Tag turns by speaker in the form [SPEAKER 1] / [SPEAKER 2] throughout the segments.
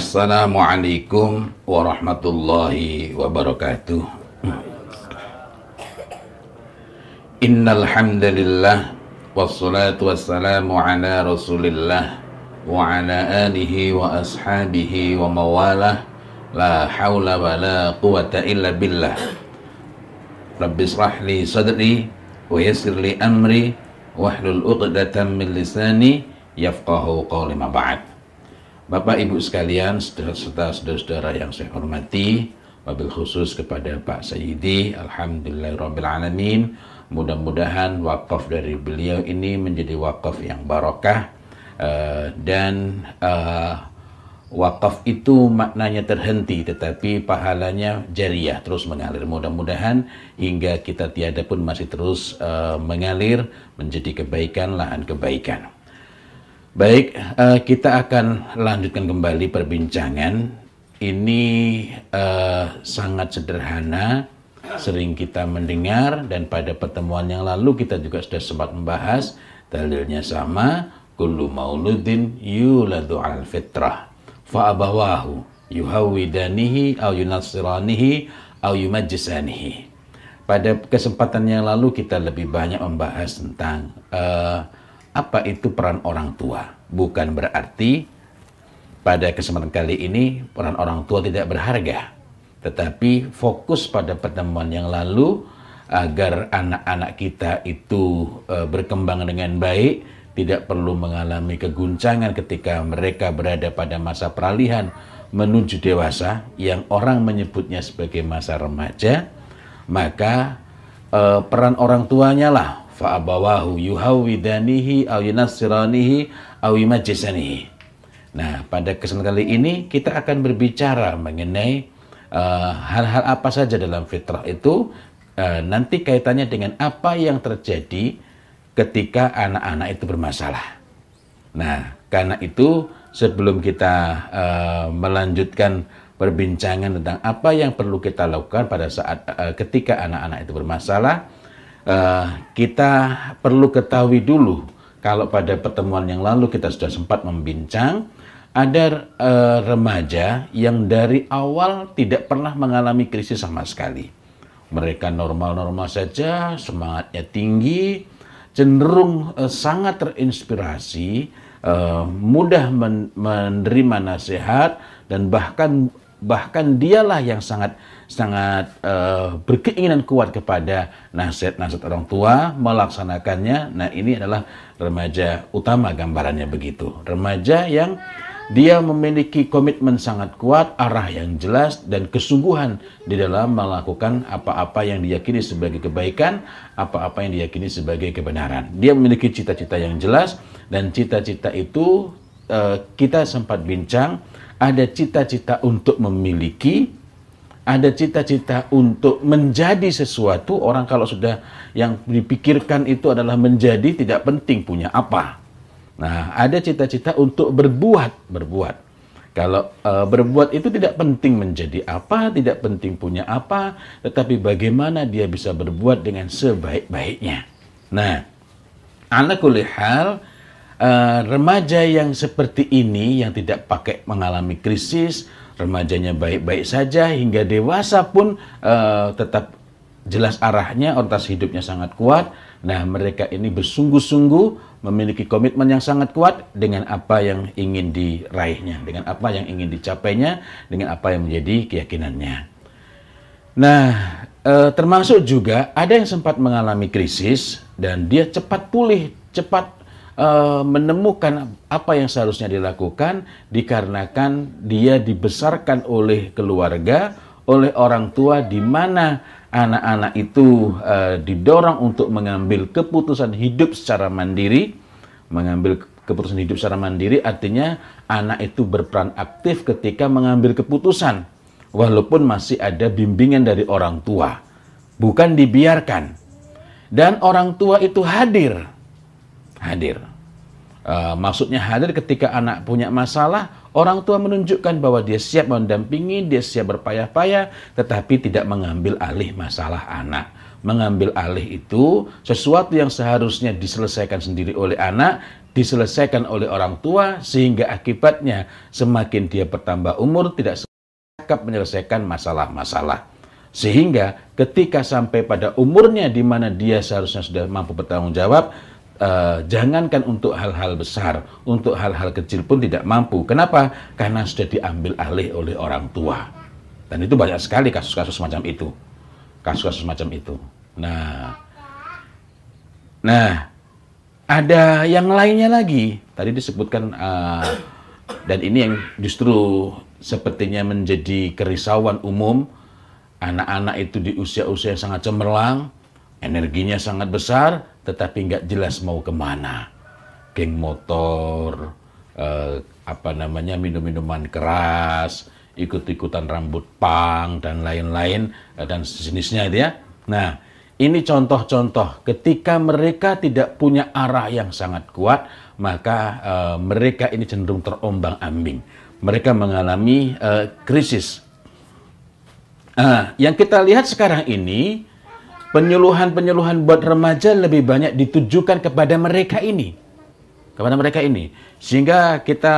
[SPEAKER 1] Assalamualaikum warahmatullahi wabarakatuh. Innal hamdalillah wassalatu wassalamu ala Rasulillah wa ala alihi wa ashabihi wa mawalah la haula wa la quwata illa billah. Rabbi israh sadri wa yassir li amri wahlul 'uqdatam min lisani yafqahu qawli ma ba'd. Bapak Ibu sekalian, serta saudara-saudara yang saya hormati, wabil khusus kepada Pak Sayyidi, Alhamdulillahirrabbilalamin, mudah-mudahan wakaf dari beliau ini menjadi wakaf yang barokah, uh, dan uh, wakaf itu maknanya terhenti, tetapi pahalanya jariah, terus mengalir. Mudah-mudahan hingga kita tiada pun masih terus uh, mengalir menjadi kebaikan, lahan kebaikan. Baik, uh, kita akan lanjutkan kembali perbincangan. Ini uh, sangat sederhana, sering kita mendengar dan pada pertemuan yang lalu kita juga sudah sempat membahas dalilnya sama, kullu mauludin yuladu al fitrah fa abawahu yuhawidanihi au yunassiranihi au yumajjisanihi. Pada kesempatan yang lalu kita lebih banyak membahas tentang uh, apa itu peran orang tua. Bukan berarti pada kesempatan kali ini peran orang tua tidak berharga. Tetapi fokus pada pertemuan yang lalu agar anak-anak kita itu e, berkembang dengan baik, tidak perlu mengalami keguncangan ketika mereka berada pada masa peralihan menuju dewasa yang orang menyebutnya sebagai masa remaja, maka e, peran orang tuanya lah fa'abawahu yuhawidanihi aw yunassiranihi. Nah, pada kesempatan kali ini kita akan berbicara mengenai uh, hal-hal uh, apa saja dalam fitrah itu uh, nanti kaitannya dengan apa yang terjadi ketika anak-anak itu bermasalah. Nah, karena itu sebelum kita uh, melanjutkan perbincangan tentang apa yang perlu kita lakukan pada saat uh, ketika anak-anak itu bermasalah, uh, kita perlu ketahui dulu kalau pada pertemuan yang lalu kita sudah sempat membincang ada uh, remaja yang dari awal tidak pernah mengalami krisis sama sekali. Mereka normal-normal saja, semangatnya tinggi, cenderung uh, sangat terinspirasi, uh, mudah men menerima nasihat dan bahkan bahkan dialah yang sangat sangat uh, berkeinginan kuat kepada nasihat-nasihat orang tua melaksanakannya. Nah, ini adalah remaja utama gambarannya begitu. Remaja yang dia memiliki komitmen sangat kuat, arah yang jelas dan kesungguhan di dalam melakukan apa-apa yang diyakini sebagai kebaikan, apa-apa yang diyakini sebagai kebenaran. Dia memiliki cita-cita yang jelas dan cita-cita itu uh, kita sempat bincang ada cita-cita untuk memiliki ada cita-cita untuk menjadi sesuatu, orang kalau sudah yang dipikirkan itu adalah menjadi tidak penting punya apa. Nah, ada cita-cita untuk berbuat, berbuat. Kalau e, berbuat itu tidak penting menjadi apa, tidak penting punya apa, tetapi bagaimana dia bisa berbuat dengan sebaik-baiknya. Nah, anak hal e, remaja yang seperti ini yang tidak pakai mengalami krisis, remajanya baik-baik saja hingga dewasa pun uh, tetap jelas arahnya, orientasi hidupnya sangat kuat. Nah, mereka ini bersungguh-sungguh memiliki komitmen yang sangat kuat dengan apa yang ingin diraihnya, dengan apa yang ingin dicapainya, dengan apa yang menjadi keyakinannya. Nah, e, termasuk juga ada yang sempat mengalami krisis dan dia cepat pulih, cepat uh, menemukan apa yang seharusnya dilakukan dikarenakan dia dibesarkan oleh keluarga, oleh orang tua di mana anak-anak itu uh, didorong untuk mengambil keputusan hidup secara mandiri, mengambil keputusan hidup secara mandiri artinya anak itu berperan aktif ketika mengambil keputusan walaupun masih ada bimbingan dari orang tua. Bukan dibiarkan. Dan orang tua itu hadir. Hadir. Uh, maksudnya hadir ketika anak punya masalah, orang tua menunjukkan bahwa dia siap mendampingi, dia siap berpayah-payah, tetapi tidak mengambil alih masalah anak. Mengambil alih itu sesuatu yang seharusnya diselesaikan sendiri oleh anak, diselesaikan oleh orang tua sehingga akibatnya semakin dia bertambah umur tidak cakap menyelesaikan masalah-masalah. Sehingga ketika sampai pada umurnya di mana dia seharusnya sudah mampu bertanggung jawab, uh, jangankan untuk hal-hal besar, untuk hal-hal kecil pun tidak mampu. Kenapa? Karena sudah diambil alih oleh orang tua. Dan itu banyak sekali kasus-kasus semacam itu. Kasus-kasus semacam itu. Nah, nah ada yang lainnya lagi. Tadi disebutkan uh, dan ini yang justru sepertinya menjadi kerisauan umum. Anak-anak itu di usia-usia yang sangat cemerlang, energinya sangat besar, tetapi nggak jelas mau ke mana. Geng motor, uh, apa namanya minum-minuman keras, ikut-ikutan rambut pang dan lain-lain uh, dan sejenisnya itu ya. Nah, ini contoh-contoh ketika mereka tidak punya arah yang sangat kuat, maka uh, mereka ini cenderung terombang-ambing. Mereka mengalami uh, krisis. Uh, yang kita lihat sekarang ini, penyuluhan-penyuluhan buat remaja lebih banyak ditujukan kepada mereka ini. Kepada mereka ini. Sehingga kita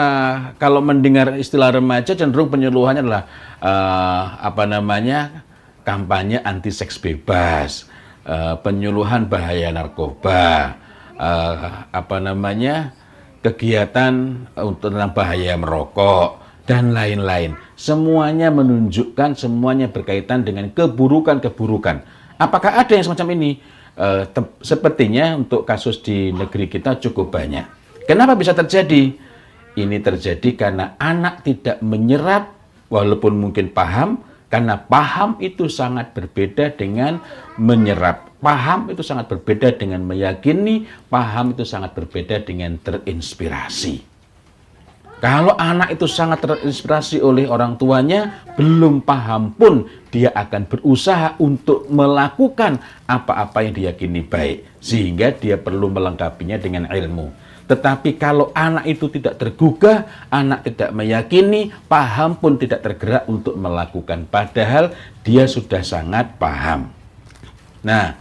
[SPEAKER 1] kalau mendengar istilah remaja cenderung penyuluhannya adalah uh, apa namanya kampanye anti seks bebas uh, penyuluhan bahaya narkoba, uh, apa namanya kegiatan untuk tentang bahaya merokok dan lain-lain. Semuanya menunjukkan, semuanya berkaitan dengan keburukan-keburukan. Apakah ada yang semacam ini? Uh, sepertinya untuk kasus di negeri kita cukup banyak. Kenapa bisa terjadi? Ini terjadi karena anak tidak menyerap, walaupun mungkin paham, karena paham itu sangat berbeda dengan menyerap. Paham itu sangat berbeda dengan meyakini, paham itu sangat berbeda dengan terinspirasi. Kalau anak itu sangat terinspirasi oleh orang tuanya, belum paham pun dia akan berusaha untuk melakukan apa-apa yang diyakini baik. Sehingga dia perlu melengkapinya dengan ilmu. Tetapi kalau anak itu tidak tergugah, anak tidak meyakini, paham pun tidak tergerak untuk melakukan. Padahal dia sudah sangat paham. Nah,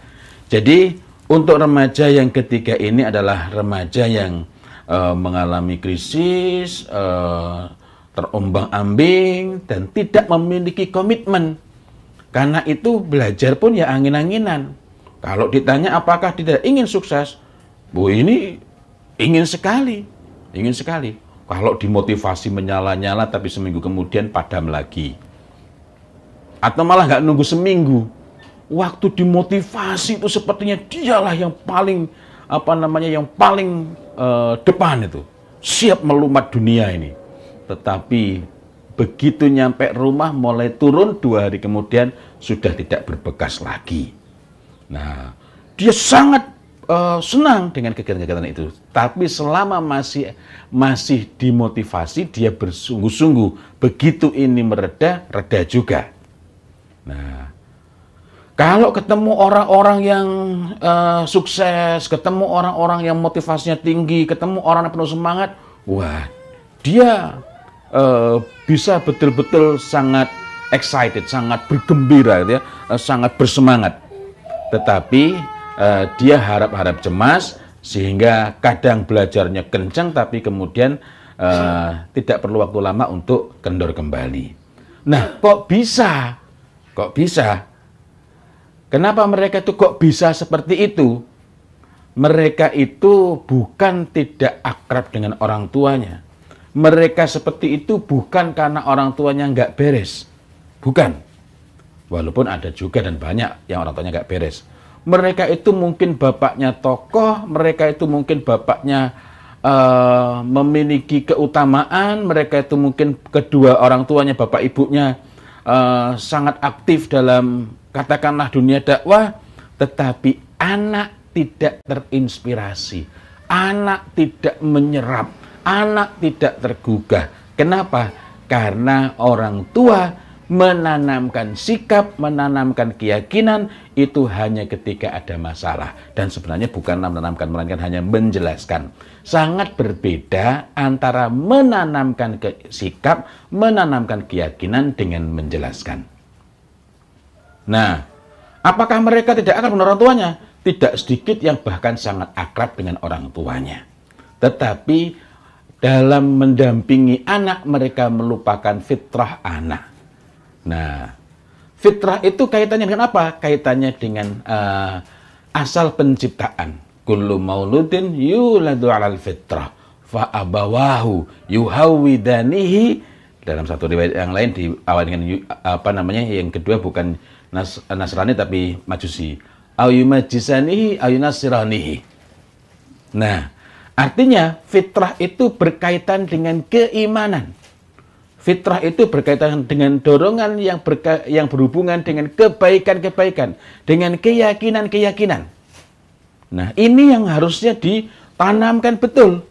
[SPEAKER 1] jadi untuk remaja yang ketiga ini adalah remaja yang uh, mengalami krisis, uh, terombang-ambing, dan tidak memiliki komitmen. Karena itu belajar pun ya angin-anginan. Kalau ditanya apakah tidak ingin sukses, Bu ini Ingin sekali, ingin sekali. Kalau dimotivasi menyala-nyala tapi seminggu kemudian padam lagi. Atau malah nggak nunggu seminggu. Waktu dimotivasi itu sepertinya dialah yang paling apa namanya yang paling uh, depan itu. Siap melumat dunia ini. Tetapi begitu nyampe rumah mulai turun dua hari kemudian sudah tidak berbekas lagi. Nah, dia sangat uh, senang dengan kegiatan-kegiatan itu. Tapi selama masih masih dimotivasi, dia bersungguh-sungguh. Begitu ini mereda, reda juga. Nah, kalau ketemu orang-orang yang uh, sukses, ketemu orang-orang yang motivasinya tinggi, ketemu orang yang penuh semangat, wah, dia uh, bisa betul-betul sangat excited, sangat bergembira, gitu ya, uh, sangat bersemangat. Tetapi uh, dia harap-harap cemas sehingga kadang belajarnya kencang tapi kemudian uh, tidak perlu waktu lama untuk kendor kembali. Nah, kok bisa? Kok bisa? Kenapa mereka itu kok bisa seperti itu? Mereka itu bukan tidak akrab dengan orang tuanya. Mereka seperti itu bukan karena orang tuanya nggak beres. Bukan. Walaupun ada juga dan banyak yang orang tuanya nggak beres mereka itu mungkin bapaknya tokoh, mereka itu mungkin bapaknya uh, memiliki keutamaan, mereka itu mungkin kedua orang tuanya, bapak ibunya uh, sangat aktif dalam katakanlah dunia dakwah, tetapi anak tidak terinspirasi, anak tidak menyerap, anak tidak tergugah. Kenapa? Karena orang tua menanamkan sikap, menanamkan keyakinan itu hanya ketika ada masalah dan sebenarnya bukan menanamkan melainkan hanya menjelaskan. Sangat berbeda antara menanamkan ke sikap, menanamkan keyakinan dengan menjelaskan. Nah, apakah mereka tidak akan dengan orang tuanya? Tidak sedikit yang bahkan sangat akrab dengan orang tuanya. Tetapi dalam mendampingi anak mereka melupakan fitrah anak. Nah, fitrah itu kaitannya dengan apa? Kaitannya dengan uh, asal penciptaan. Kullu mauludin yuladu alal fitrah fa abawahu yuhawidanihi dalam satu riwayat yang lain di awal dengan apa namanya yang kedua bukan Nas, Nasrani tapi Majusi ayumajisanihi ayunasiranihi nah artinya fitrah itu berkaitan dengan keimanan. Fitrah itu berkaitan dengan dorongan yang berka, yang berhubungan dengan kebaikan-kebaikan dengan keyakinan-keyakinan. Nah ini yang harusnya ditanamkan betul.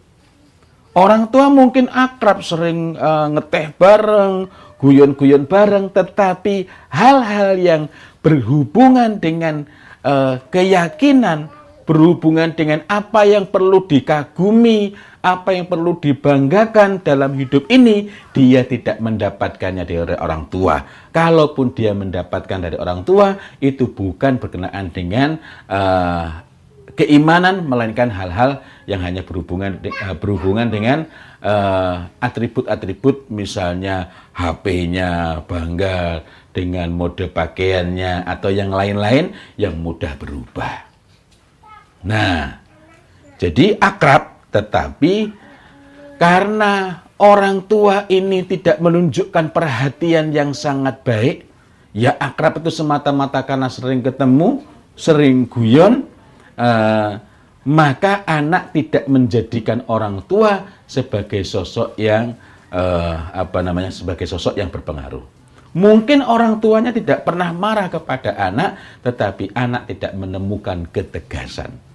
[SPEAKER 1] Orang tua mungkin akrab, sering uh, ngeteh bareng, guyon-guyon bareng, tetapi hal-hal yang berhubungan dengan uh, keyakinan, berhubungan dengan apa yang perlu dikagumi, apa yang perlu dibanggakan dalam hidup ini, dia tidak mendapatkannya dari orang tua. Kalaupun dia mendapatkan dari orang tua, itu bukan berkenaan dengan uh, keimanan melainkan hal-hal yang hanya berhubungan uh, berhubungan dengan eh, atribut-atribut uh, misalnya HP-nya bangga dengan mode pakaiannya atau yang lain-lain yang mudah berubah. Nah, jadi akrab tetapi karena orang tua ini tidak menunjukkan perhatian yang sangat baik, ya akrab itu semata-mata karena sering ketemu, sering guyon, uh, maka anak tidak menjadikan orang tua sebagai sosok yang uh, apa namanya sebagai sosok yang berpengaruh. Mungkin orang tuanya tidak pernah marah kepada anak, tetapi anak tidak menemukan ketegasan.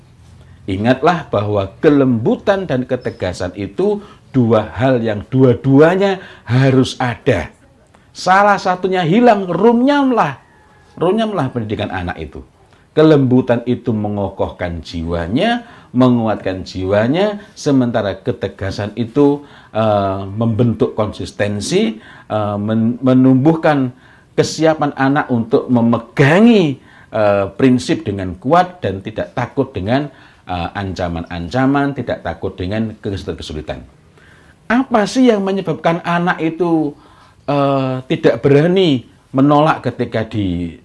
[SPEAKER 1] Ingatlah bahwa kelembutan dan ketegasan itu dua hal yang dua-duanya harus ada. Salah satunya hilang, rumnyamlah. Rumnyamlah pendidikan anak itu. Kelembutan itu mengokohkan jiwanya, menguatkan jiwanya, sementara ketegasan itu uh, membentuk konsistensi, uh, men menumbuhkan kesiapan anak untuk memegangi uh, prinsip dengan kuat dan tidak takut dengan ancaman-ancaman, uh, tidak takut dengan kesulitan. Apa sih yang menyebabkan anak itu uh, tidak berani menolak ketika di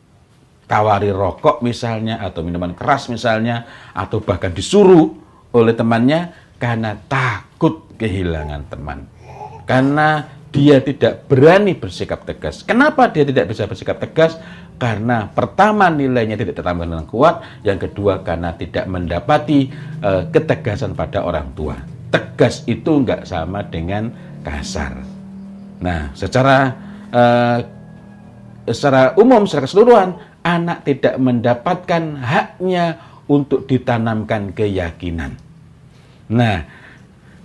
[SPEAKER 1] tawari rokok misalnya atau minuman keras misalnya atau bahkan disuruh oleh temannya karena takut kehilangan teman. Karena dia tidak berani bersikap tegas. Kenapa dia tidak bisa bersikap tegas? Karena pertama nilainya tidak ditambah dengan kuat, yang kedua karena tidak mendapati uh, ketegasan pada orang tua. Tegas itu nggak sama dengan kasar. Nah, secara uh, secara umum, secara keseluruhan, anak tidak mendapatkan haknya untuk ditanamkan keyakinan. Nah,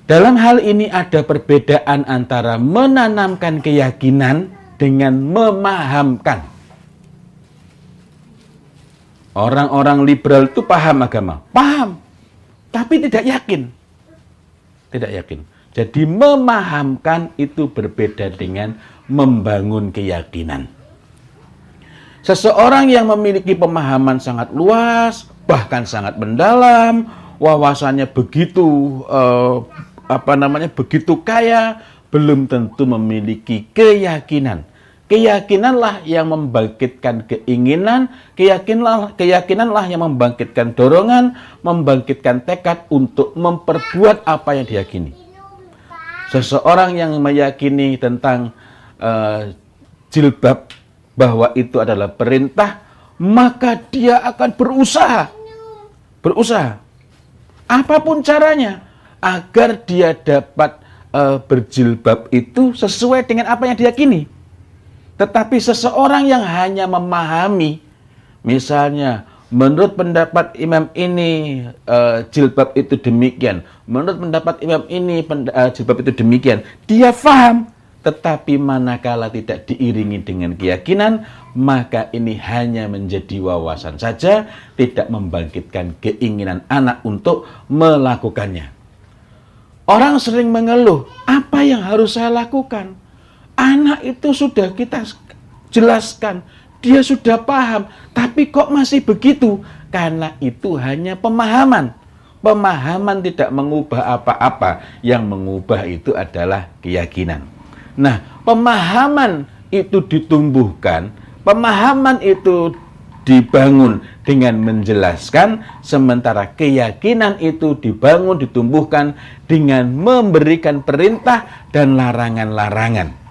[SPEAKER 1] dalam hal ini ada perbedaan antara menanamkan keyakinan dengan memahamkan. Orang-orang liberal itu paham agama, paham, tapi tidak yakin. Tidak yakin. Jadi memahamkan itu berbeda dengan membangun keyakinan. Seseorang yang memiliki pemahaman sangat luas, bahkan sangat mendalam, wawasannya begitu uh, apa namanya begitu kaya, belum tentu memiliki keyakinan. Keyakinanlah yang membangkitkan keinginan, keyakinanlah, keyakinanlah yang membangkitkan dorongan, membangkitkan tekad untuk memperbuat apa yang diyakini. Seseorang yang meyakini tentang uh, jilbab bahwa itu adalah perintah, maka dia akan berusaha. Berusaha. Apa pun caranya agar dia dapat uh, berjilbab itu sesuai dengan apa yang diyakini. Tetapi seseorang yang hanya memahami misalnya menurut pendapat imam ini uh, jilbab itu demikian, menurut pendapat imam ini uh, jilbab itu demikian, dia faham tetapi manakala tidak diiringi dengan keyakinan, maka ini hanya menjadi wawasan saja, tidak membangkitkan keinginan anak untuk melakukannya. Orang sering mengeluh, apa yang harus saya lakukan? Anak itu sudah kita jelaskan, dia sudah paham, tapi kok masih begitu? Karena itu hanya pemahaman. pemahaman tidak mengubah apa-apa, yang mengubah itu adalah keyakinan. Nah, pemahaman itu ditumbuhkan, pemahaman itu dibangun dengan menjelaskan, sementara keyakinan itu dibangun, ditumbuhkan dengan memberikan perintah dan larangan-larangan.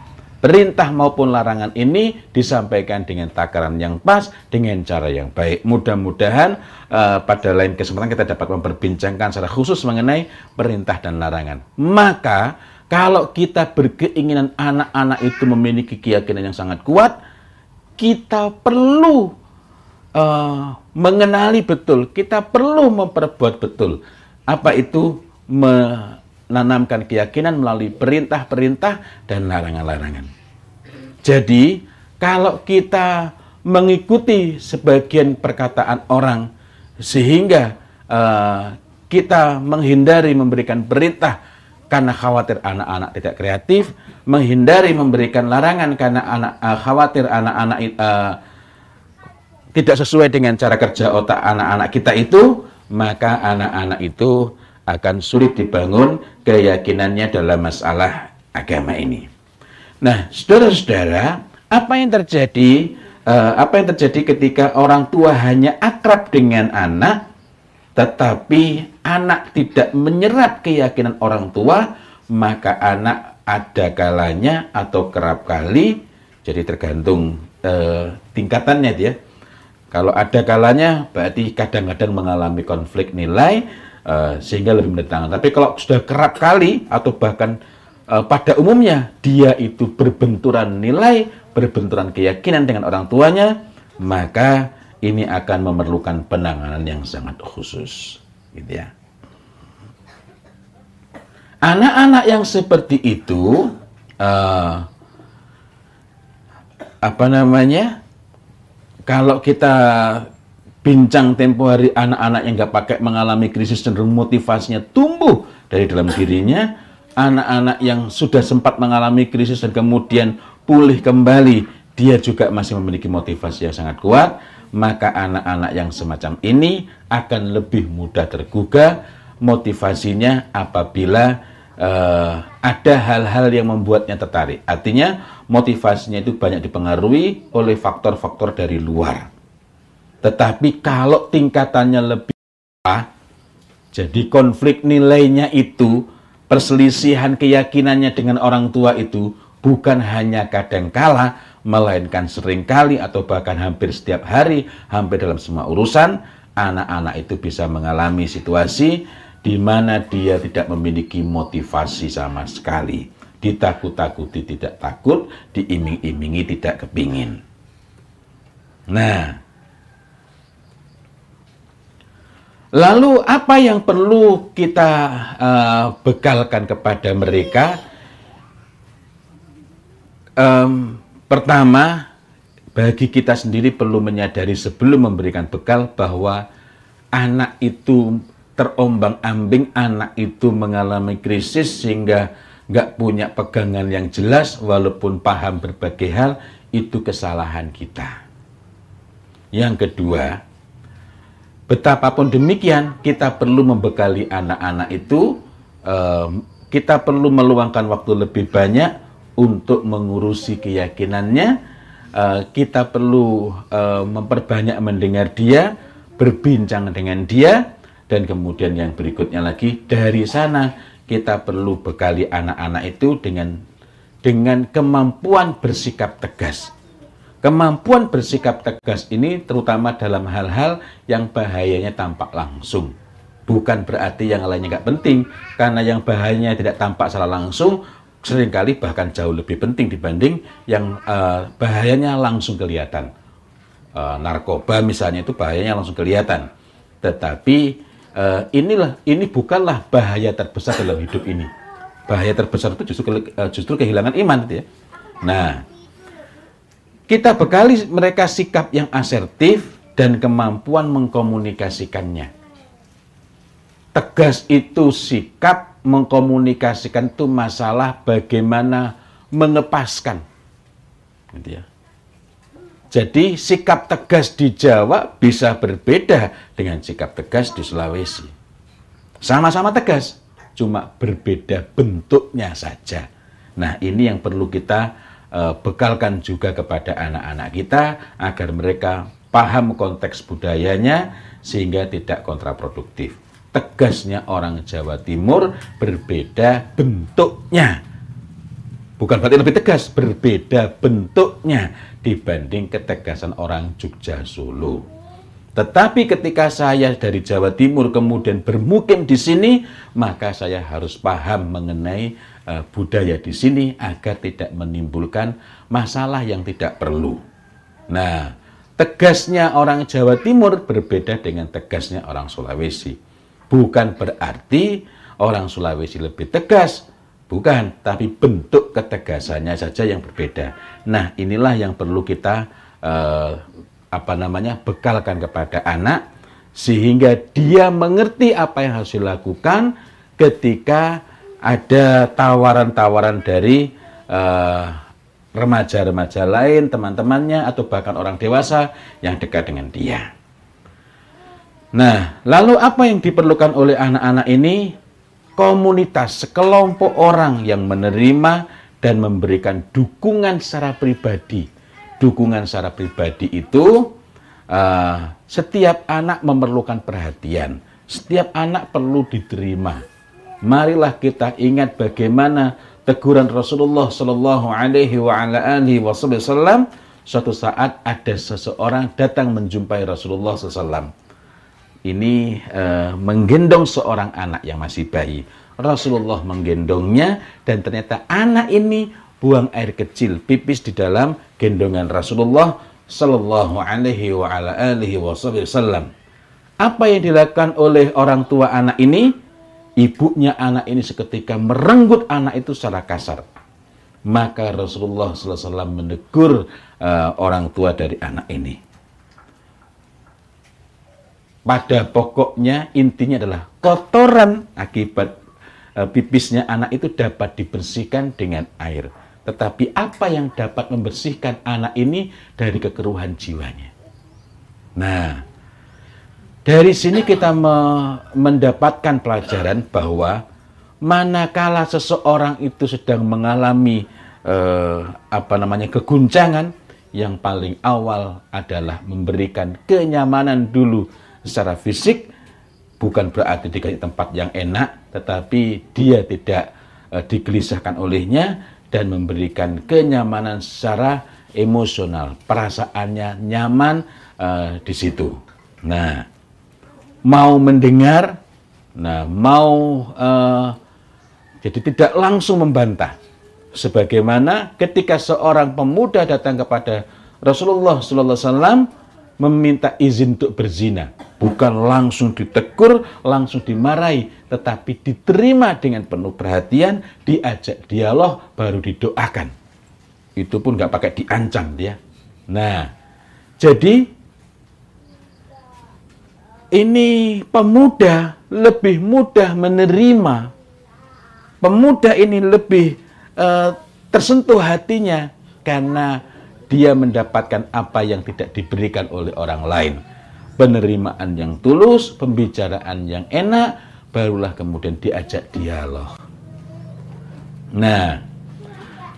[SPEAKER 1] Perintah maupun larangan ini disampaikan dengan takaran yang pas, dengan cara yang baik. Mudah-mudahan uh, pada lain kesempatan kita dapat memperbincangkan secara khusus mengenai perintah dan larangan. Maka kalau kita berkeinginan anak-anak itu memiliki keyakinan yang sangat kuat, kita perlu uh, mengenali betul, kita perlu memperbuat betul. Apa itu menanamkan keyakinan melalui perintah-perintah dan larangan-larangan. Jadi, kalau kita mengikuti sebagian perkataan orang sehingga uh, kita menghindari memberikan perintah karena khawatir anak-anak tidak kreatif, menghindari memberikan larangan karena anak uh, khawatir anak-anak uh, tidak sesuai dengan cara kerja otak anak-anak kita itu, maka anak-anak itu akan sulit dibangun keyakinannya dalam masalah agama ini. Nah, saudara-saudara, apa yang terjadi? Uh, apa yang terjadi ketika orang tua hanya akrab dengan anak, tetapi anak tidak menyerap keyakinan orang tua, maka anak ada kalanya atau kerap kali, jadi tergantung uh, tingkatannya dia. Kalau ada kalanya, berarti kadang-kadang mengalami konflik nilai, uh, sehingga lebih menentang. Tapi kalau sudah kerap kali atau bahkan uh, pada umumnya dia itu berbenturan nilai, berbenturan keyakinan dengan orang tuanya, maka ini akan memerlukan penanganan yang sangat khusus, gitu ya. Anak-anak yang seperti itu, uh, apa namanya? Kalau kita bincang tempo hari anak-anak yang nggak pakai mengalami krisis cenderung motivasinya tumbuh dari dalam dirinya, anak-anak yang sudah sempat mengalami krisis dan kemudian pulih kembali, dia juga masih memiliki motivasi yang sangat kuat, maka anak-anak yang semacam ini akan lebih mudah tergugah motivasinya apabila uh, ada hal-hal yang membuatnya tertarik. Artinya motivasinya itu banyak dipengaruhi oleh faktor-faktor dari luar. Tetapi kalau tingkatannya lebih jadi konflik nilainya itu perselisihan keyakinannya dengan orang tua itu bukan hanya kadang kala, melainkan sering kali atau bahkan hampir setiap hari, hampir dalam semua urusan, anak-anak itu bisa mengalami situasi di mana dia tidak memiliki motivasi sama sekali. Ditakut-takuti tidak takut, diiming-imingi tidak kepingin. Nah, Lalu apa yang perlu kita uh, bekalkan kepada mereka? Um, pertama, bagi kita sendiri perlu menyadari sebelum memberikan bekal bahwa anak itu terombang-ambing, anak itu mengalami krisis sehingga nggak punya pegangan yang jelas walaupun paham berbagai hal, itu kesalahan kita. Yang kedua, Betapapun demikian, kita perlu membekali anak-anak itu, kita perlu meluangkan waktu lebih banyak untuk mengurusi keyakinannya, kita perlu memperbanyak mendengar dia, berbincang dengan dia, dan kemudian yang berikutnya lagi, dari sana kita perlu bekali anak-anak itu dengan dengan kemampuan bersikap tegas Kemampuan bersikap tegas ini terutama dalam hal-hal yang bahayanya tampak langsung. Bukan berarti yang lainnya nggak penting, karena yang bahayanya tidak tampak secara langsung, sering kali bahkan jauh lebih penting dibanding yang uh, bahayanya langsung kelihatan. Uh, narkoba misalnya itu bahayanya langsung kelihatan. Tetapi uh, inilah ini bukanlah bahaya terbesar dalam hidup ini. Bahaya terbesar itu justru uh, justru kehilangan iman gitu ya. Nah, kita bekali mereka sikap yang asertif dan kemampuan mengkomunikasikannya. Tegas itu sikap mengkomunikasikan itu masalah bagaimana mengepaskan. Gitu ya. Jadi sikap tegas di Jawa bisa berbeda dengan sikap tegas di Sulawesi. Sama-sama tegas, cuma berbeda bentuknya saja. Nah, ini yang perlu kita bekalkan juga kepada anak-anak kita agar mereka paham konteks budayanya sehingga tidak kontraproduktif. Tegasnya orang Jawa Timur berbeda bentuknya. Bukan berarti lebih tegas, berbeda bentuknya dibanding ketegasan orang Jogja Solo. Tetapi ketika saya dari Jawa Timur kemudian bermukim di sini, maka saya harus paham mengenai budaya di sini agar tidak menimbulkan masalah yang tidak perlu. Nah, tegasnya orang Jawa Timur berbeda dengan tegasnya orang Sulawesi. Bukan berarti orang Sulawesi lebih tegas, bukan, tapi bentuk ketegasannya saja yang berbeda. Nah, inilah yang perlu kita uh, apa namanya bekalkan kepada anak sehingga dia mengerti apa yang harus dilakukan ketika ada tawaran-tawaran dari uh, remaja-remaja lain, teman-temannya, atau bahkan orang dewasa yang dekat dengan dia. Nah, lalu apa yang diperlukan oleh anak-anak ini? Komunitas, sekelompok orang yang menerima dan memberikan dukungan secara pribadi. Dukungan secara pribadi itu uh, setiap anak memerlukan perhatian, setiap anak perlu diterima. Marilah kita ingat bagaimana teguran Rasulullah Shallallahu Alaihi Wasallam suatu saat ada seseorang datang menjumpai Rasulullah SAW. Ini uh, menggendong seorang anak yang masih bayi. Rasulullah menggendongnya dan ternyata anak ini buang air kecil pipis di dalam gendongan Rasulullah Shallallahu Alaihi Wasallam. Apa yang dilakukan oleh orang tua anak ini? Ibunya anak ini seketika merenggut anak itu secara kasar. Maka Rasulullah SAW menegur uh, orang tua dari anak ini. Pada pokoknya intinya adalah kotoran akibat uh, pipisnya anak itu dapat dibersihkan dengan air. Tetapi apa yang dapat membersihkan anak ini dari kekeruhan jiwanya? Nah, dari sini kita me mendapatkan pelajaran bahwa manakala seseorang itu sedang mengalami eh, apa namanya keguncangan, yang paling awal adalah memberikan kenyamanan dulu secara fisik, bukan berarti dikasih tempat yang enak, tetapi dia tidak eh, digelisahkan olehnya dan memberikan kenyamanan secara emosional, perasaannya nyaman eh, di situ. Nah, mau mendengar, nah mau uh, jadi tidak langsung membantah. Sebagaimana ketika seorang pemuda datang kepada Rasulullah Wasallam meminta izin untuk berzina, bukan langsung ditegur, langsung dimarahi, tetapi diterima dengan penuh perhatian, diajak dialog, baru didoakan. Itu pun nggak pakai diancam dia. Nah, jadi ini pemuda lebih mudah menerima. Pemuda ini lebih uh, tersentuh hatinya karena dia mendapatkan apa yang tidak diberikan oleh orang lain. Penerimaan yang tulus, pembicaraan yang enak, barulah kemudian diajak dialog. Nah,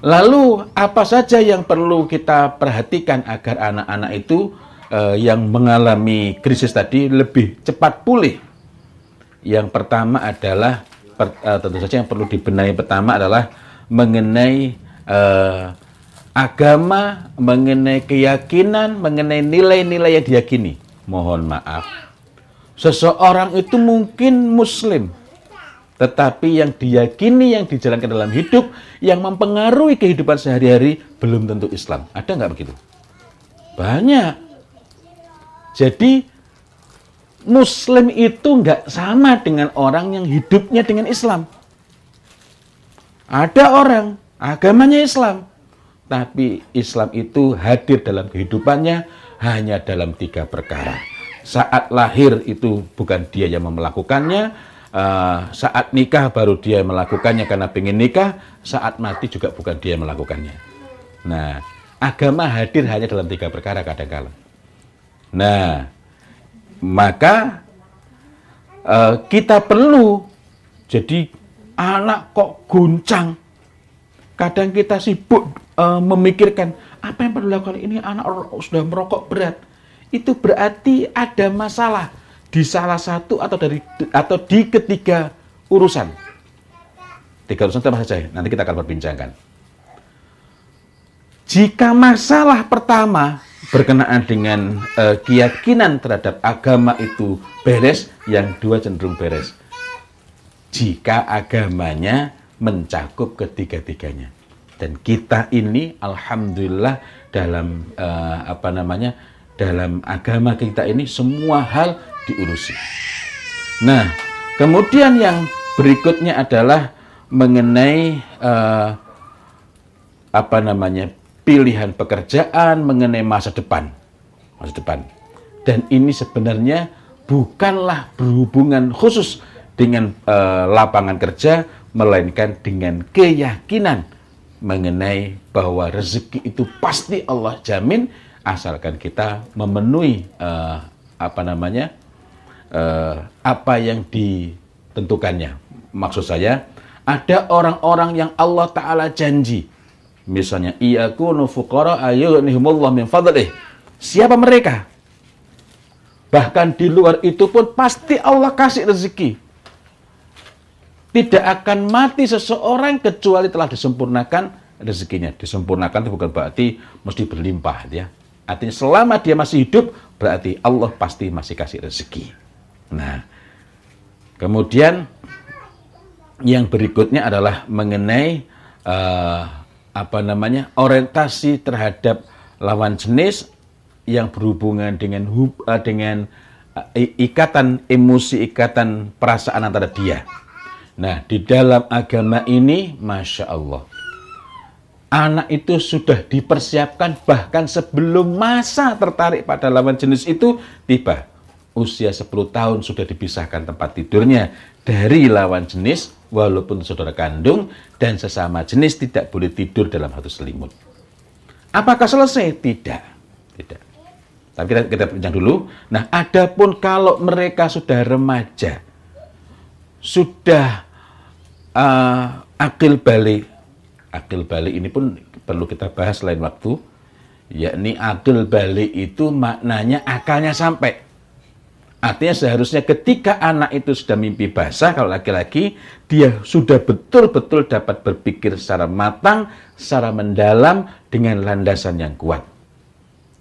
[SPEAKER 1] lalu apa saja yang perlu kita perhatikan agar anak-anak itu uh, yang mengalami krisis tadi lebih cepat pulih. Yang pertama adalah per, uh, tentu saja yang perlu dibenahi pertama adalah mengenai uh, agama, mengenai keyakinan, mengenai nilai-nilai yang diyakini. Mohon maaf. Seseorang itu mungkin muslim, tetapi yang diyakini, yang dijalankan dalam hidup, yang mempengaruhi kehidupan sehari-hari belum tentu Islam. Ada nggak begitu? Banyak. Jadi Muslim itu nggak sama dengan orang yang hidupnya dengan Islam. Ada orang agamanya Islam, tapi Islam itu hadir dalam kehidupannya hanya dalam tiga perkara. Saat lahir itu bukan dia yang melakukannya, uh, saat nikah baru dia melakukannya karena pengen nikah, saat mati juga bukan dia yang melakukannya. Nah, agama hadir hanya dalam tiga perkara kadang-kala. Nah, maka uh, kita perlu jadi anak kok guncang. Kadang kita sibuk uh, memikirkan apa yang perlu dilakukan ini anak sudah merokok berat. Itu berarti ada masalah di salah satu atau dari atau di ketiga urusan. Tiga urusan apa saja? Nanti kita akan perbincangkan. Jika masalah pertama berkenaan dengan uh, keyakinan terhadap agama itu beres, yang dua cenderung beres. Jika agamanya mencakup ketiga-tiganya. Dan kita ini alhamdulillah dalam uh, apa namanya? dalam agama kita ini semua hal diurusi. Nah, kemudian yang berikutnya adalah mengenai uh, apa namanya pilihan pekerjaan, mengenai masa depan, masa depan. Dan ini sebenarnya bukanlah berhubungan khusus dengan uh, lapangan kerja, melainkan dengan keyakinan mengenai bahwa rezeki itu pasti Allah jamin asalkan kita memenuhi uh, apa namanya uh, apa yang ditentukannya. Maksud saya ada orang-orang yang Allah Taala janji Misalnya, iyakunu fuqara ayyunihumullah min fadlih. Siapa mereka? Bahkan di luar itu pun pasti Allah kasih rezeki. Tidak akan mati seseorang kecuali telah disempurnakan rezekinya. Disempurnakan itu bukan berarti mesti berlimpah ya. Artinya selama dia masih hidup berarti Allah pasti masih kasih rezeki. Nah, kemudian yang berikutnya adalah mengenai uh, apa namanya orientasi terhadap lawan jenis yang berhubungan dengan hub, uh, dengan uh, ikatan emosi, ikatan perasaan antara dia. Nah, di dalam agama ini, masya Allah, anak itu sudah dipersiapkan bahkan sebelum masa tertarik pada lawan jenis itu tiba. Usia 10 tahun sudah dipisahkan tempat tidurnya dari lawan jenis walaupun saudara kandung dan sesama jenis tidak boleh tidur dalam satu selimut. Apakah selesai? Tidak. Tidak. Tapi kita kita bincang dulu. Nah, adapun kalau mereka sudah remaja, sudah uh, akil balik, akil balik ini pun perlu kita bahas lain waktu, yakni akil balik itu maknanya akalnya sampai. Artinya seharusnya ketika anak itu sudah mimpi basah, kalau laki-laki, dia sudah betul-betul dapat berpikir secara matang, secara mendalam, dengan landasan yang kuat.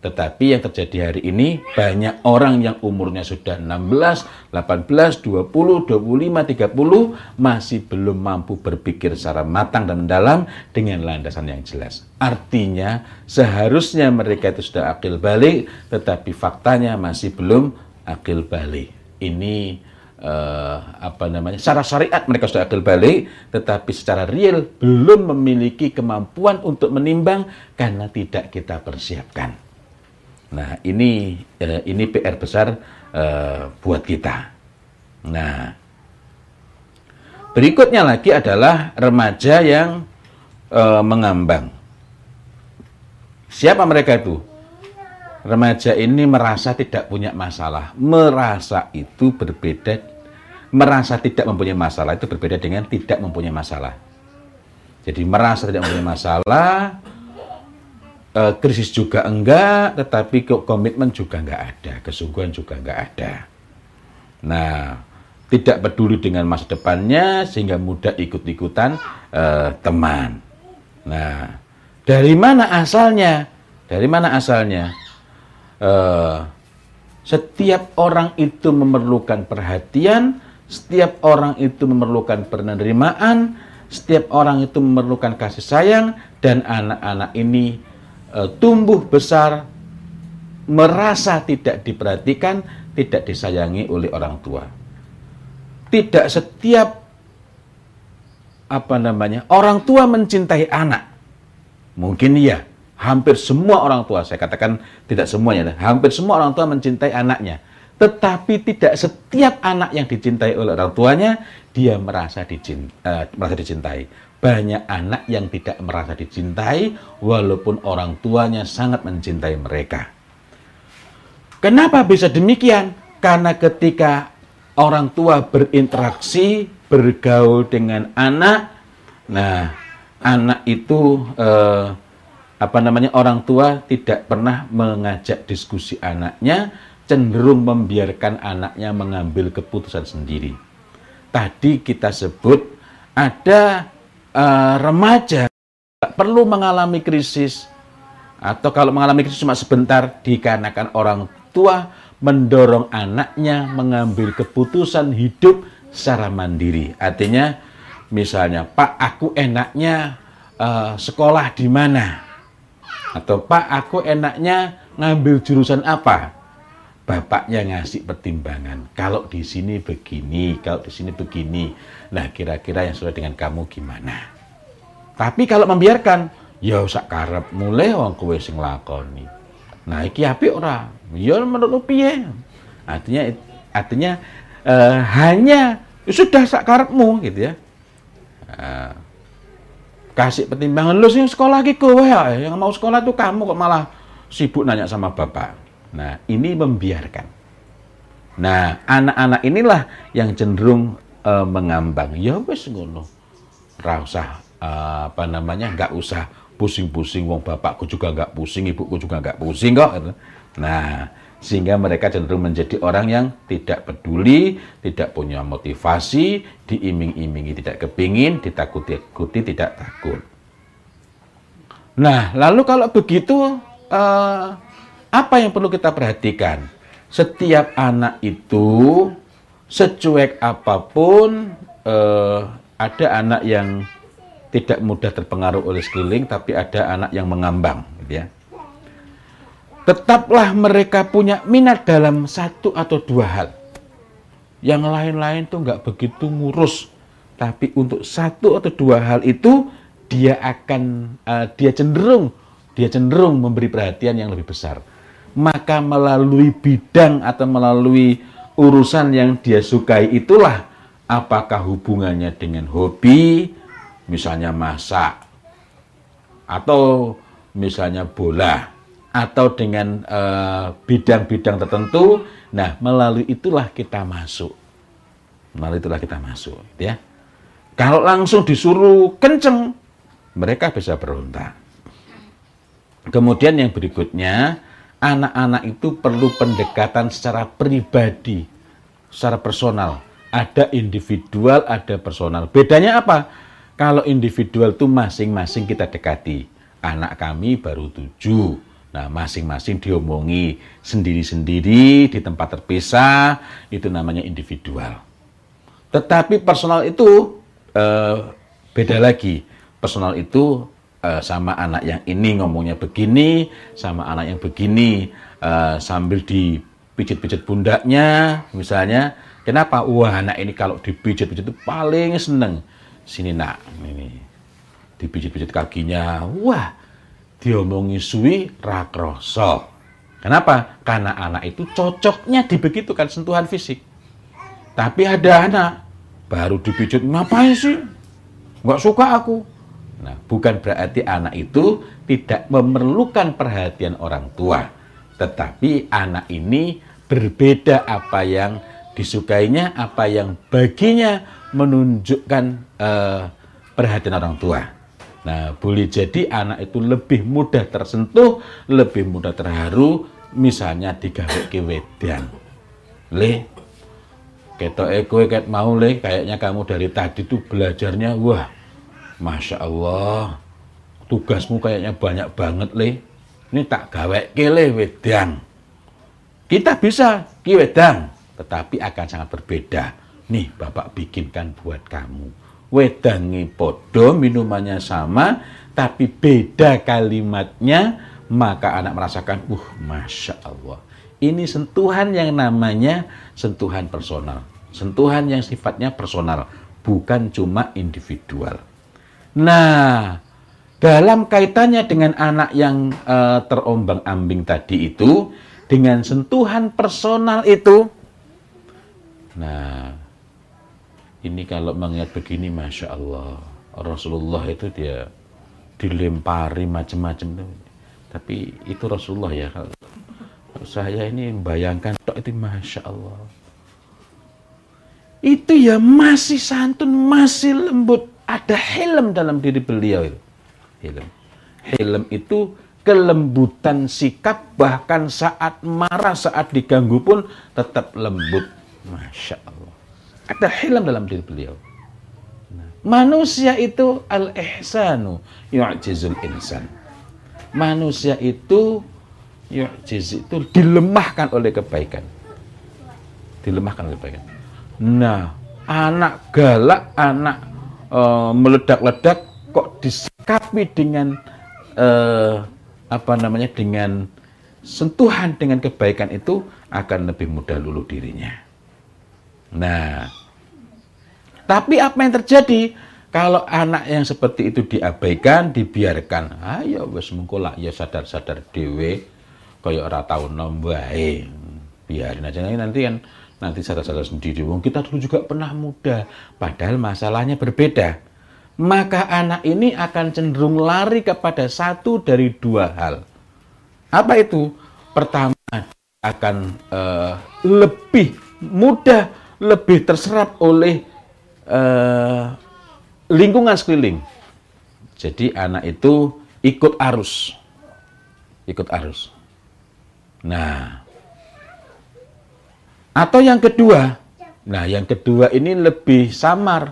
[SPEAKER 1] Tetapi yang terjadi hari ini, banyak orang yang umurnya sudah 16, 18, 20, 25, 30, masih belum mampu berpikir secara matang dan mendalam dengan landasan yang jelas. Artinya, seharusnya mereka itu sudah akil balik, tetapi faktanya masih belum akil balik. Ini uh, apa namanya? Secara syariat mereka sudah akil balik, tetapi secara real belum memiliki kemampuan untuk menimbang karena tidak kita persiapkan. Nah, ini uh, ini PR besar uh, buat kita. Nah, berikutnya lagi adalah remaja yang uh, mengambang. Siapa mereka itu? Remaja ini merasa tidak punya masalah. Merasa itu berbeda, merasa tidak mempunyai masalah itu berbeda dengan tidak mempunyai masalah. Jadi merasa tidak mempunyai masalah, e, krisis juga enggak, tetapi komitmen juga enggak ada, kesungguhan juga enggak ada. Nah, tidak peduli dengan masa depannya sehingga mudah ikut-ikutan e, teman. Nah, dari mana asalnya? Dari mana asalnya? Uh, setiap orang itu memerlukan perhatian, setiap orang itu memerlukan penerimaan, setiap orang itu memerlukan kasih sayang, dan anak-anak ini uh, tumbuh besar merasa tidak diperhatikan, tidak disayangi oleh orang tua. Tidak setiap apa namanya orang tua mencintai anak, mungkin iya, Hampir semua orang tua, saya katakan tidak semuanya, hampir semua orang tua mencintai anaknya. Tetapi tidak setiap anak yang dicintai oleh orang tuanya, dia merasa, dicint, uh, merasa dicintai. Banyak anak yang tidak merasa dicintai, walaupun orang tuanya sangat mencintai mereka. Kenapa bisa demikian? Karena ketika orang tua berinteraksi, bergaul dengan anak. Nah, anak itu eh, apa namanya orang tua tidak pernah mengajak diskusi anaknya, cenderung membiarkan anaknya mengambil keputusan sendiri. Tadi kita sebut ada uh, remaja perlu mengalami krisis atau kalau mengalami krisis cuma sebentar dikarenakan orang tua mendorong anaknya mengambil keputusan hidup secara mandiri. Artinya misalnya, Pak aku enaknya uh, sekolah di mana? Atau Pak aku enaknya ngambil jurusan apa? Bapaknya ngasih pertimbangan. Kalau di sini begini, kalau di sini begini. Nah, kira-kira yang sesuai dengan kamu gimana? Tapi kalau membiarkan, ya sak karep mulai wong kowe sing lakoni. Nah, iki apik ora? Ya menurut piye? Artinya artinya uh, hanya ya sudah sak karepmu gitu ya. Uh, kasih pertimbangan lu sih sekolah lagi kowe ya. Yang mau sekolah tuh kamu kok malah sibuk nanya sama bapak. Nah, ini membiarkan. Nah, anak-anak inilah yang cenderung uh, mengambang. Ya wis ngono. Ora usah uh, apa namanya? nggak usah pusing-pusing wong bapakku juga nggak pusing, ibuku juga nggak pusing kok. Gitu. Nah, sehingga mereka cenderung menjadi orang yang tidak peduli, tidak punya motivasi, diiming-imingi tidak kepingin, ditakuti-takuti tidak takut. Nah, lalu kalau begitu, uh, apa yang perlu kita perhatikan? Setiap anak itu, secuek apa pun, uh, ada anak yang tidak mudah terpengaruh oleh sekeliling, tapi ada anak yang mengambang, gitu ya. Tetaplah mereka punya minat dalam satu atau dua hal. Yang lain-lain tuh nggak begitu ngurus, tapi untuk satu atau dua hal itu dia akan uh, dia cenderung dia cenderung memberi perhatian yang lebih besar. Maka melalui bidang atau melalui urusan yang dia sukai itulah apakah hubungannya dengan hobi, misalnya masak, atau misalnya bola, atau dengan eh, bidang-bidang uh, tertentu. Nah, melalui itulah kita masuk. Melalui itulah kita masuk, ya. Kalau langsung disuruh kenceng, mereka bisa berontak. Kemudian yang berikutnya, anak-anak itu perlu pendekatan secara pribadi, secara personal. Ada individual, ada personal. Bedanya apa? Kalau individual itu masing-masing kita dekati. Anak kami baru tujuh. Nah, masing-masing diomongi sendiri-sendiri di tempat terpisah, itu namanya individual. Tetapi personal itu eh, beda lagi. Personal itu eh, sama anak yang ini ngomongnya begini, sama anak yang begini, eh, sambil dipijit-pijit pundaknya, misalnya. Kenapa? Wah, anak ini kalau dipijit-pijit itu paling seneng sini nak ini dipijit-pijit kakinya wah diomongi suwi rakroso kenapa? Karena anak itu cocoknya dibegitukan sentuhan fisik. Tapi ada anak baru dipijit ngapain sih? Nggak suka aku. Nah bukan berarti anak itu tidak memerlukan perhatian orang tua. Tetapi anak ini berbeda apa yang disukainya apa yang baginya menunjukkan uh, perhatian orang tua. Nah, boleh jadi anak itu lebih mudah tersentuh, lebih mudah terharu, misalnya digawe ke wedang. Le, ketok eko ket mau le, kayaknya kamu dari tadi tuh belajarnya, wah, masya Allah, tugasmu kayaknya banyak banget le. Ini tak gawe ke le wedang. Kita bisa ke wedang, tetapi akan sangat berbeda nih bapak bikinkan buat kamu. Wedangi podo, minumannya sama, tapi beda kalimatnya, maka anak merasakan, uh, Masya Allah. Ini sentuhan yang namanya sentuhan personal. Sentuhan yang sifatnya personal, bukan cuma individual. Nah, dalam kaitannya dengan anak yang uh, terombang-ambing tadi itu, dengan sentuhan personal itu, nah ini kalau mengingat begini masya Allah Rasulullah itu dia dilempari macam-macam tapi itu Rasulullah ya saya ini membayangkan itu masya Allah itu ya masih santun, masih lembut. Ada helm dalam diri beliau itu. Helm. Helm itu kelembutan sikap bahkan saat marah, saat diganggu pun tetap lembut. Masya Allah. Ada helm dalam diri beliau. Manusia itu al-ihsanu yu'jizul insan. Manusia itu yu'jiz itu dilemahkan oleh kebaikan. Dilemahkan oleh kebaikan. Nah, anak galak, anak uh, meledak-ledak kok disikapi dengan uh, apa namanya dengan sentuhan dengan kebaikan itu akan lebih mudah luluh dirinya. Nah, tapi apa yang terjadi kalau anak yang seperti itu diabaikan, dibiarkan, ayo wes mengkolak ya sadar-sadar dewe kaya ora tau nombae. Biarin aja nanti kan nanti sadar-sadar sendiri. Wong kita dulu juga pernah muda, padahal masalahnya berbeda maka anak ini akan cenderung lari kepada satu dari dua hal. Apa itu? Pertama, akan uh, lebih mudah, lebih terserap oleh uh, lingkungan sekeliling. Jadi anak itu ikut arus. Ikut arus. Nah, atau yang kedua, nah yang kedua ini lebih samar.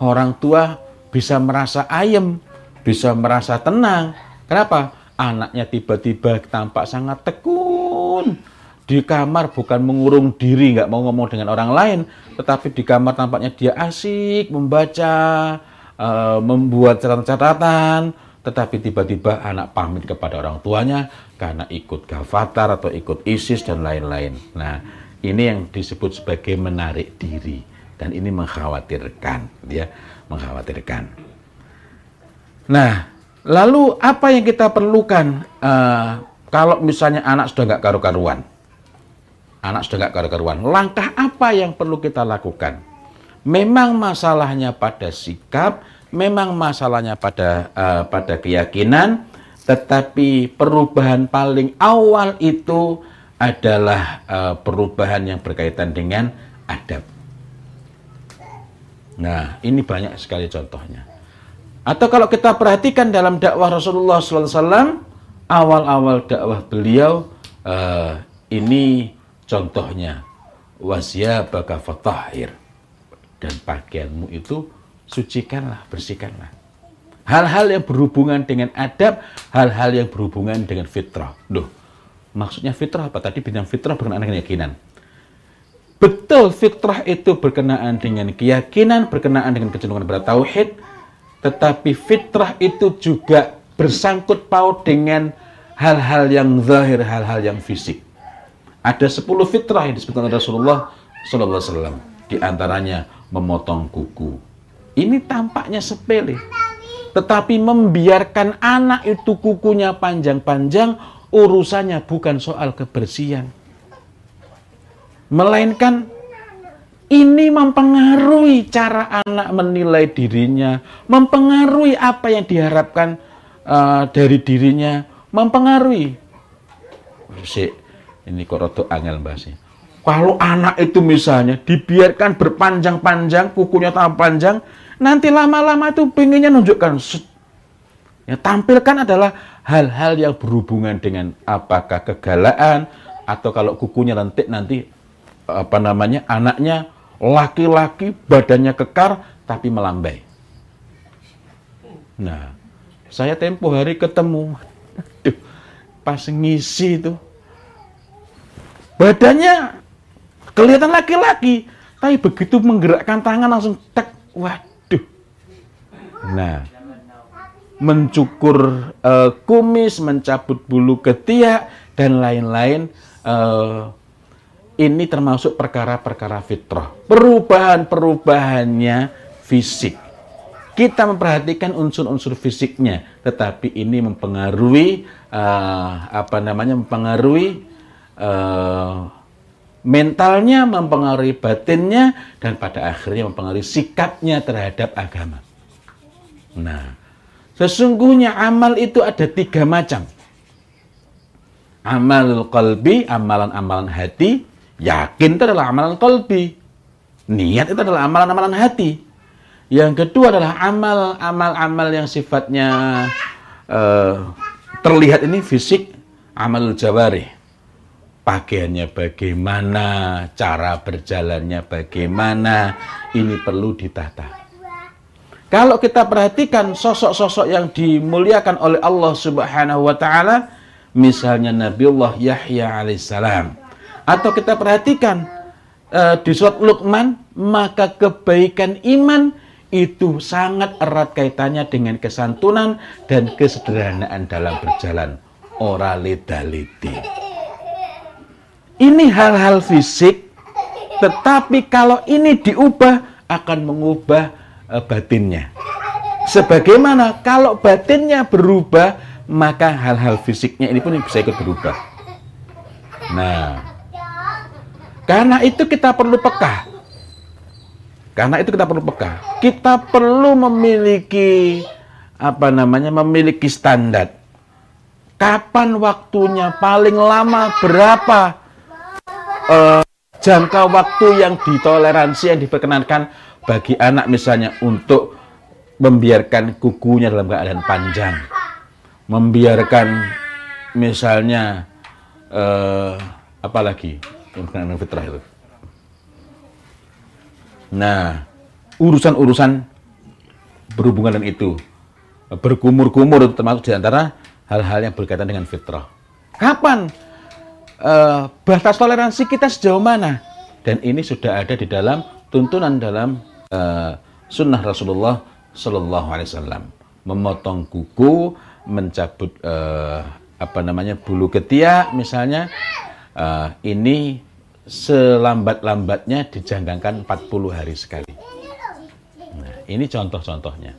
[SPEAKER 1] Orang tua bisa merasa ayem, bisa merasa tenang. Kenapa? Anaknya tiba-tiba tampak sangat tekun. Di kamar bukan mengurung diri, nggak mau ngomong dengan orang lain, tetapi di kamar tampaknya dia asik membaca, uh, membuat catatan-catatan, tetapi tiba-tiba anak pamit kepada orang tuanya karena ikut gavatar atau ikut ISIS dan lain-lain. Nah, ini yang disebut sebagai menarik diri dan ini mengkhawatirkan, ya mengkhawatirkan. Nah, lalu apa yang kita perlukan uh, kalau misalnya anak sudah nggak karu-karuan? Anak sudah nggak karu-karuan. Langkah apa yang perlu kita lakukan? Memang masalahnya pada sikap, memang masalahnya pada uh, pada keyakinan, tetapi perubahan paling awal itu adalah uh, perubahan yang berkaitan dengan adab. Nah, ini banyak sekali contohnya. Atau kalau kita perhatikan dalam dakwah Rasulullah SAW, awal-awal dakwah beliau, uh, ini contohnya, baka fatahir. Dan pakaianmu itu sucikanlah, bersihkanlah. Hal-hal yang berhubungan dengan adab, hal-hal yang berhubungan dengan fitrah. Duh, maksudnya fitrah apa? Tadi bidang fitrah berkenaan dengan keyakinan. Betul fitrah itu berkenaan dengan keyakinan, berkenaan dengan kecenderungan pada tauhid, tetapi fitrah itu juga bersangkut paut dengan hal-hal yang zahir, hal-hal yang fisik. Ada 10 fitrah yang disebutkan Rasulullah sallallahu. Di antaranya memotong kuku. Ini tampaknya sepele. Tetapi membiarkan anak itu kukunya panjang-panjang, urusannya bukan soal kebersihan melainkan ini mempengaruhi cara anak menilai dirinya, mempengaruhi apa yang diharapkan uh, dari dirinya, mempengaruhi. Si, ini kok rotok angel bahasnya. Kalau anak itu misalnya dibiarkan berpanjang-panjang, kukunya tambah panjang, nanti lama-lama itu pengennya nunjukkan. Yang tampilkan adalah hal-hal yang berhubungan dengan apakah kegalaan, atau kalau kukunya lentik nanti apa namanya anaknya laki-laki badannya kekar tapi melambai. Nah, saya tempo hari ketemu, aduh, pas ngisi itu badannya kelihatan laki-laki, tapi begitu menggerakkan tangan langsung tek, waduh. Nah, mencukur uh, kumis, mencabut bulu ketiak dan lain-lain uh, ini termasuk perkara-perkara fitrah. Perubahan-perubahannya fisik. Kita memperhatikan unsur-unsur fisiknya, tetapi ini mempengaruhi uh, apa namanya mempengaruhi uh, mentalnya, mempengaruhi batinnya, dan pada akhirnya mempengaruhi sikapnya terhadap agama. Nah, sesungguhnya amal itu ada tiga macam. Amalul qalbi, amalan-amalan hati, Yakin itu adalah amalan kolbi. Niat itu adalah amalan-amalan hati. Yang kedua adalah amal-amal-amal yang sifatnya uh, terlihat ini fisik, amal jawari. Pakaiannya bagaimana, cara berjalannya bagaimana, ini perlu ditata. Kalau kita perhatikan sosok-sosok yang dimuliakan oleh Allah Subhanahu wa taala, misalnya Nabiullah Yahya alaihissalam. Atau kita perhatikan uh, di surat Luqman, maka kebaikan iman itu sangat erat kaitannya dengan kesantunan dan kesederhanaan dalam berjalan. Oralidaliti. Ini hal-hal fisik, tetapi kalau ini diubah akan mengubah uh, batinnya. Sebagaimana kalau batinnya berubah, maka hal-hal fisiknya ini pun bisa ikut berubah. Nah, karena itu kita perlu peka. Karena itu kita perlu peka. Kita perlu memiliki apa namanya? memiliki standar. Kapan waktunya paling lama berapa uh, jangka waktu yang ditoleransi yang diperkenankan bagi anak misalnya untuk membiarkan kukunya dalam keadaan panjang, membiarkan misalnya eh, apa lagi yang fitrah itu. Nah, urusan-urusan berhubungan dengan itu berkumur-kumur termasuk di antara hal-hal yang berkaitan dengan fitrah. Kapan uh, batas toleransi kita sejauh mana? Dan ini sudah ada di dalam tuntunan dalam uh, sunnah Rasulullah Shallallahu Alaihi Wasallam memotong kuku, mencabut uh, apa namanya bulu ketiak misalnya uh, ini selambat-lambatnya dijangkangkan 40 hari sekali. Nah, ini contoh-contohnya.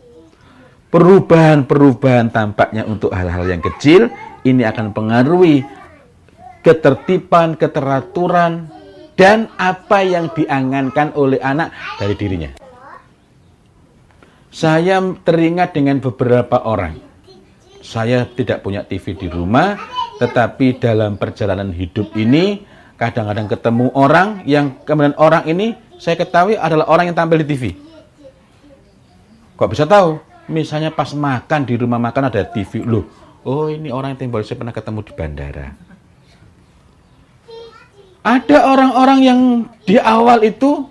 [SPEAKER 1] Perubahan-perubahan tampaknya untuk hal-hal yang kecil ini akan pengaruhi ketertiban, keteraturan, dan apa yang diangankan oleh anak dari dirinya saya teringat dengan beberapa orang. Saya tidak punya TV di rumah, tetapi dalam perjalanan hidup ini kadang-kadang ketemu orang yang kemudian orang ini saya ketahui adalah orang yang tampil di TV. Kok bisa tahu? Misalnya pas makan di rumah makan ada TV. Loh, oh ini orang yang saya pernah ketemu di bandara. Ada orang-orang yang di awal itu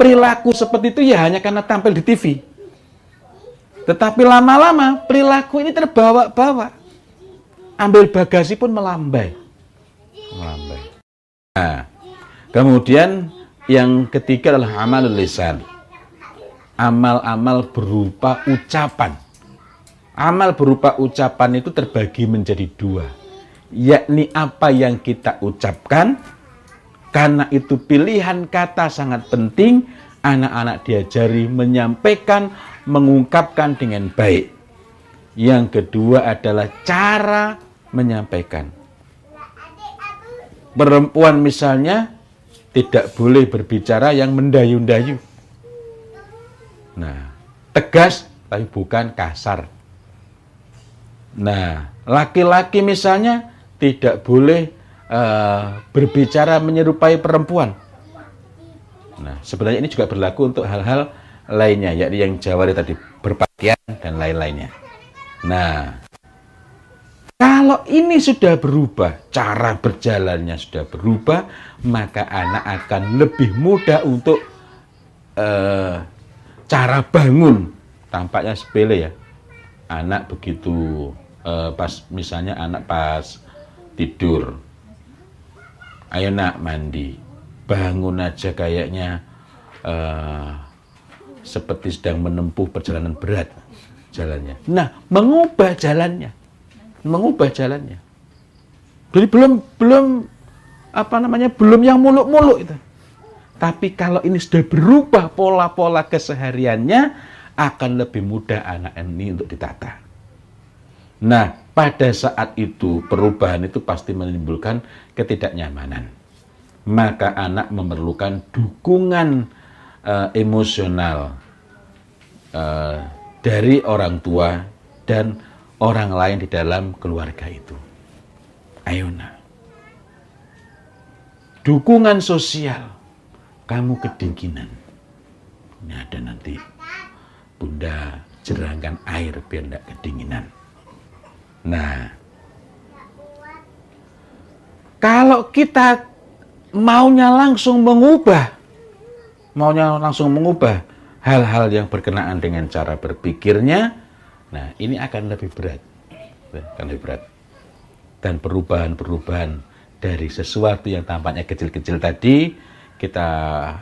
[SPEAKER 1] perilaku seperti itu ya hanya karena tampil di TV. Tetapi lama-lama perilaku ini terbawa-bawa. Ambil bagasi pun melambai. Melambai. Nah, kemudian yang ketiga adalah amal lisan. Amal-amal berupa ucapan. Amal berupa ucapan itu terbagi menjadi dua. Yakni apa yang kita ucapkan karena itu pilihan kata sangat penting, anak-anak diajari menyampaikan, mengungkapkan dengan baik. Yang kedua adalah cara menyampaikan. Perempuan misalnya tidak boleh berbicara yang mendayu-dayu. Nah, tegas tapi bukan kasar. Nah, laki-laki misalnya tidak boleh uh, berbicara menyerupai perempuan. Nah, sebenarnya ini juga berlaku untuk hal-hal lainnya, yakni yang Jawa tadi berpakaian dan lain-lainnya. Nah, kalau ini sudah berubah, cara berjalannya sudah berubah, maka anak akan lebih mudah untuk uh, cara bangun. Tampaknya sepele ya. Anak begitu uh, pas misalnya anak pas tidur, ayo nak mandi. Bangun aja kayaknya uh, seperti sedang menempuh perjalanan berat jalannya. Nah mengubah jalannya. Mengubah jalannya. Jadi belum belum apa namanya belum yang muluk-muluk itu. Tapi kalau ini sudah berubah pola-pola kesehariannya akan lebih mudah anak ini untuk ditata nah pada saat itu perubahan itu pasti menimbulkan ketidaknyamanan. Maka anak memerlukan dukungan uh, emosional uh, dari orang tua dan orang lain di dalam keluarga itu. Ayo nak. Dukungan sosial, kamu kedinginan. Ini ada nanti bunda jerangkan air biar tidak kedinginan. Nah, kalau kita maunya langsung mengubah, maunya langsung mengubah hal-hal yang berkenaan dengan cara berpikirnya, nah ini akan lebih berat, akan lebih berat. Dan perubahan-perubahan dari sesuatu yang tampaknya kecil-kecil tadi, kita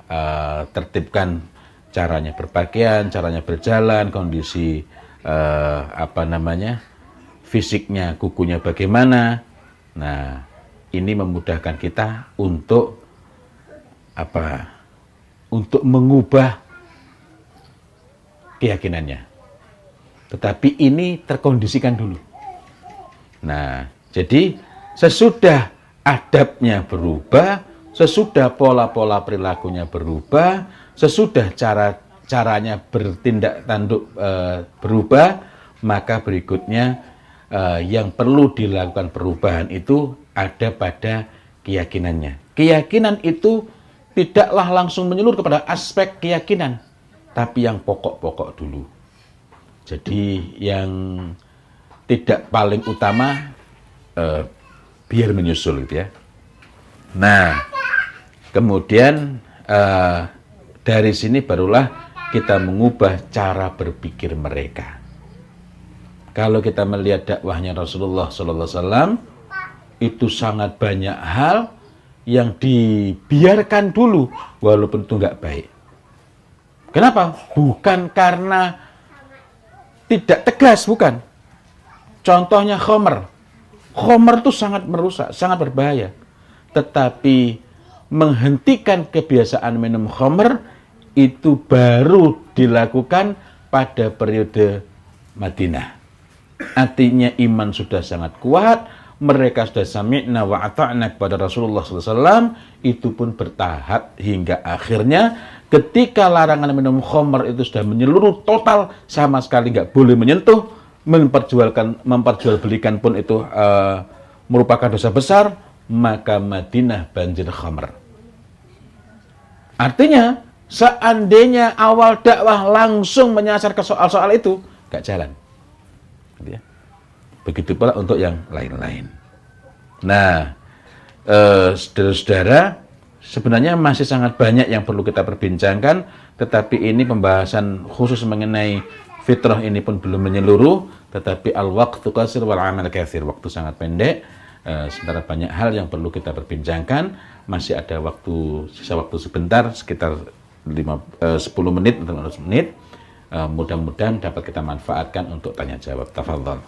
[SPEAKER 1] uh, tertibkan caranya berpakaian, caranya berjalan, kondisi uh, apa namanya fisiknya, kukunya bagaimana. Nah, ini memudahkan kita untuk apa? Untuk mengubah keyakinannya. Tetapi ini terkondisikan dulu. Nah, jadi sesudah adabnya berubah, sesudah pola-pola perilakunya berubah, sesudah cara caranya bertindak tanduk e, berubah, maka berikutnya uh, yang perlu dilakukan perubahan itu ada pada keyakinannya. Keyakinan itu tidaklah langsung menyeluruh kepada aspek keyakinan, tapi yang pokok-pokok dulu. Jadi yang tidak paling utama uh, biar menyusul gitu ya. Nah, kemudian uh, dari sini barulah kita mengubah cara berpikir mereka. Kalau kita melihat dakwahnya Rasulullah Wasallam itu sangat banyak hal yang dibiarkan dulu walaupun itu nggak baik. Kenapa? Bukan karena tidak tegas, bukan. Contohnya khomer. Khomer itu sangat merusak, sangat berbahaya. Tetapi menghentikan kebiasaan minum khomer itu baru dilakukan pada periode Madinah. Artinya iman sudah sangat kuat, mereka sudah sami'na wa ata'na kepada Rasulullah SAW, itu pun bertahap hingga akhirnya ketika larangan minum khamr itu sudah menyeluruh total, sama sekali nggak boleh menyentuh, memperjualkan, memperjualbelikan pun itu uh, merupakan dosa besar, maka Madinah banjir khamr. Artinya, seandainya awal dakwah langsung menyasar ke soal-soal itu, gak jalan. Gitu ya. Begitu pula untuk yang lain-lain. Nah, eh, saudara-saudara, sebenarnya masih sangat banyak yang perlu kita perbincangkan, tetapi ini pembahasan khusus mengenai fitrah ini pun belum menyeluruh, tetapi al-waqtu kasir wal amal kathir. Waktu sangat pendek, eh, sementara banyak hal yang perlu kita perbincangkan. Masih ada waktu, sisa waktu sebentar, sekitar 5, eh, 10 menit atau 15 menit. Uh, mudah-mudahan dapat kita manfaatkan untuk tanya jawab. Tafadhol.